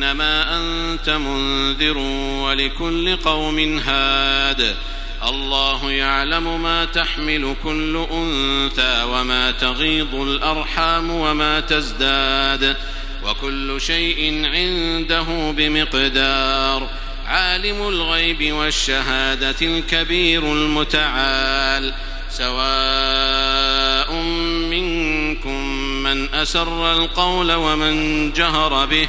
إنما أنت منذر ولكل قوم هاد. الله يعلم ما تحمل كل أنثى وما تغيض الأرحام وما تزداد. وكل شيء عنده بمقدار. عالم الغيب والشهادة الكبير المتعال. سواء منكم من أسر القول ومن جهر به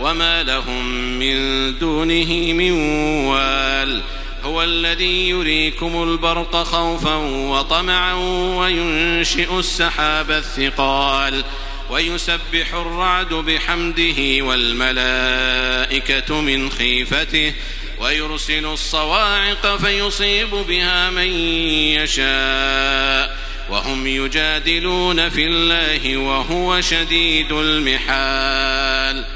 وما لهم من دونه من وال هو الذي يريكم البرق خوفا وطمعا وينشئ السحاب الثقال ويسبح الرعد بحمده والملائكه من خيفته ويرسل الصواعق فيصيب بها من يشاء وهم يجادلون في الله وهو شديد المحال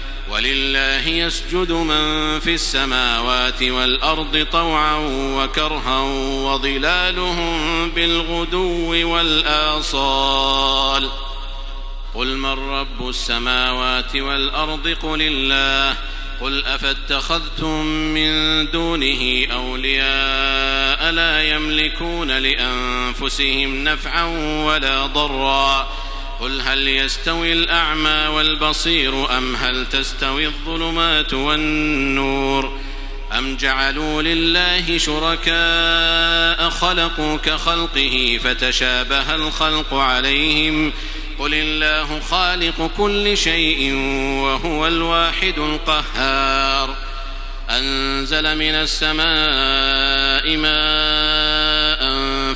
ولله يسجد من في السماوات والأرض طوعا وكرها وظلالهم بالغدو والآصال. قل من رب السماوات والأرض؟ قل الله. قل أفاتخذتم من دونه أولياء لا يملكون لأنفسهم نفعا ولا ضرا. قل هل يستوي الأعمى والبصير أم هل تستوي الظلمات والنور أم جعلوا لله شركاء خلقوا كخلقه فتشابه الخلق عليهم قل الله خالق كل شيء وهو الواحد القهار أنزل من السماء ماء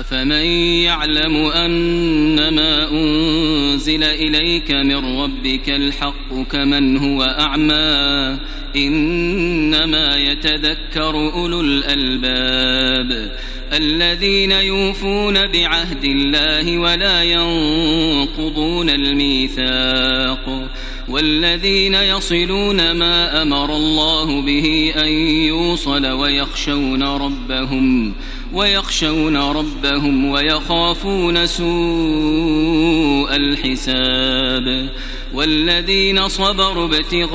أفمن يعلم أنما أنزل إليك من ربك الحق كمن هو أعمى إنما يتذكر أولو الألباب الذين يوفون بعهد الله ولا ينقضون الميثاق والذين يصلون ما أمر الله به أن يوصل ويخشون ربهم ويخشون ربهم ويخافون سوء الحساب والذين صبروا ابتغاء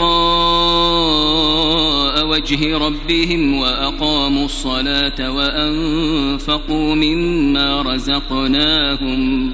وجه ربهم وأقاموا الصلاة وأنفقوا مما رزقناهم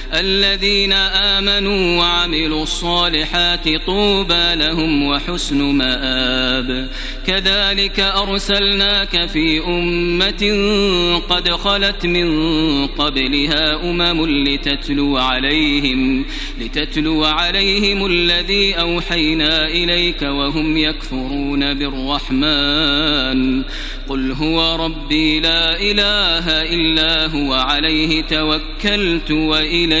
الذين آمنوا وعملوا الصالحات طوبى لهم وحسن مآب. كذلك أرسلناك في أمة قد خلت من قبلها أمم لتتلو عليهم لتتلو عليهم الذي أوحينا إليك وهم يكفرون بالرحمن. قل هو ربي لا إله إلا هو عليه توكلت وإليه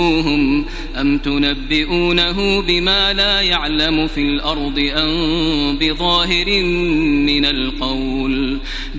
سموهم أم تنبئونه بما لا يعلم في الأرض أم بظاهر من القول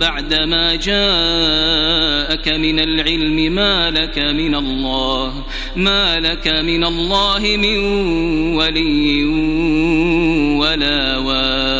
بعدما جاءك من العلم ما لك من الله ما لك من الله من ولي ولا واق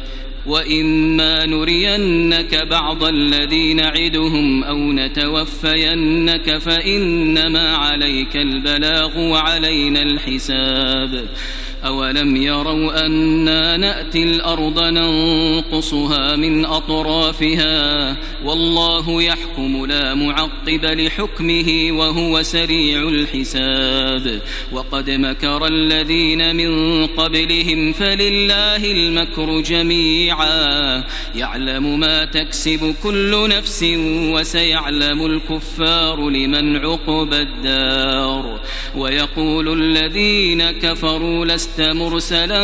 وإما نرينك بعض الذي نعدهم أو نتوفينك فإنما عليك البلاغ وعلينا الحساب أولم يروا أنا نأتي الأرض ننقصها من أطرافها والله يحكم لا معقب لحكمه وهو سريع الحساب وقد مكر الذين من قبلهم فلله المكر جميعا يعلم ما تكسب كل نفس وسيعلم الكفار لمن عقب الدار ويقول الذين كفروا لست لست مرسلا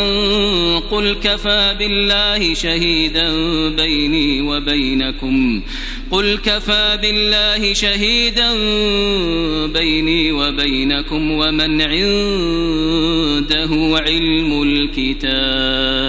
قل كفى بالله شهيدا بيني وبينكم قل كفى بالله شهيدا بيني وبينكم ومن عنده علم الكتاب